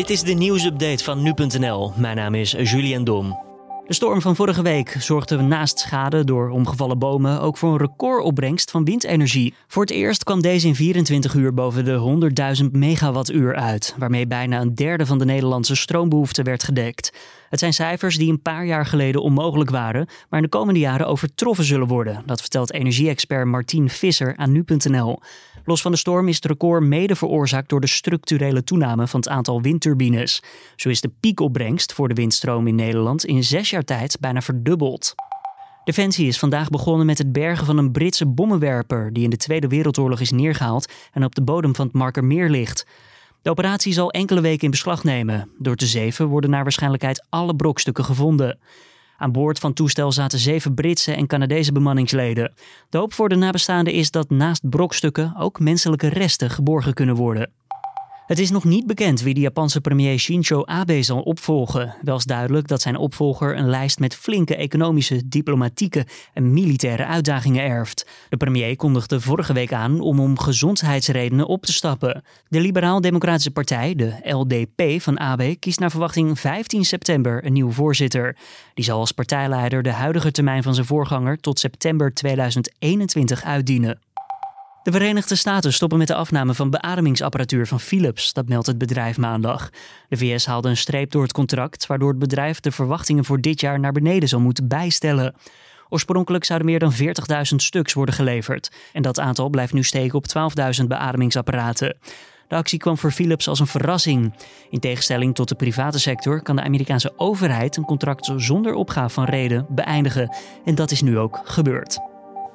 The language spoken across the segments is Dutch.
Dit is de nieuwsupdate van nu.nl. Mijn naam is Julian Dom. De storm van vorige week zorgde naast schade door omgevallen bomen ook voor een recordopbrengst van windenergie. Voor het eerst kwam deze in 24 uur boven de 100.000 megawattuur uit, waarmee bijna een derde van de Nederlandse stroombehoefte werd gedekt. Het zijn cijfers die een paar jaar geleden onmogelijk waren, maar in de komende jaren overtroffen zullen worden. Dat vertelt energie-expert Martien Visser aan nu.nl. Los van de storm is het record mede veroorzaakt door de structurele toename van het aantal windturbines. Zo is de piekopbrengst voor de windstroom in Nederland in zes jaar tijd bijna verdubbeld. Defensie is vandaag begonnen met het bergen van een Britse bommenwerper die in de Tweede Wereldoorlog is neergehaald en op de bodem van het Markermeer ligt. De operatie zal enkele weken in beslag nemen. Door te zeven worden naar waarschijnlijkheid alle brokstukken gevonden. Aan boord van toestel zaten zeven Britse en Canadese bemanningsleden. De hoop voor de nabestaanden is dat naast brokstukken ook menselijke resten geborgen kunnen worden. Het is nog niet bekend wie de Japanse premier Shinzo Abe zal opvolgen. Wel is duidelijk dat zijn opvolger een lijst met flinke economische, diplomatieke en militaire uitdagingen erft. De premier kondigde vorige week aan om om gezondheidsredenen op te stappen. De Liberaal-Democratische Partij, de LDP van Abe, kiest naar verwachting 15 september een nieuwe voorzitter. Die zal als partijleider de huidige termijn van zijn voorganger tot september 2021 uitdienen. De Verenigde Staten stoppen met de afname van beademingsapparatuur van Philips, dat meldt het bedrijf maandag. De VS haalde een streep door het contract, waardoor het bedrijf de verwachtingen voor dit jaar naar beneden zal moeten bijstellen. Oorspronkelijk zouden meer dan 40.000 stuks worden geleverd. En dat aantal blijft nu steken op 12.000 beademingsapparaten. De actie kwam voor Philips als een verrassing. In tegenstelling tot de private sector kan de Amerikaanse overheid een contract zonder opgave van reden beëindigen. En dat is nu ook gebeurd.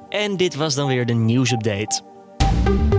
En dit was dan weer de nieuwsupdate. Thank you.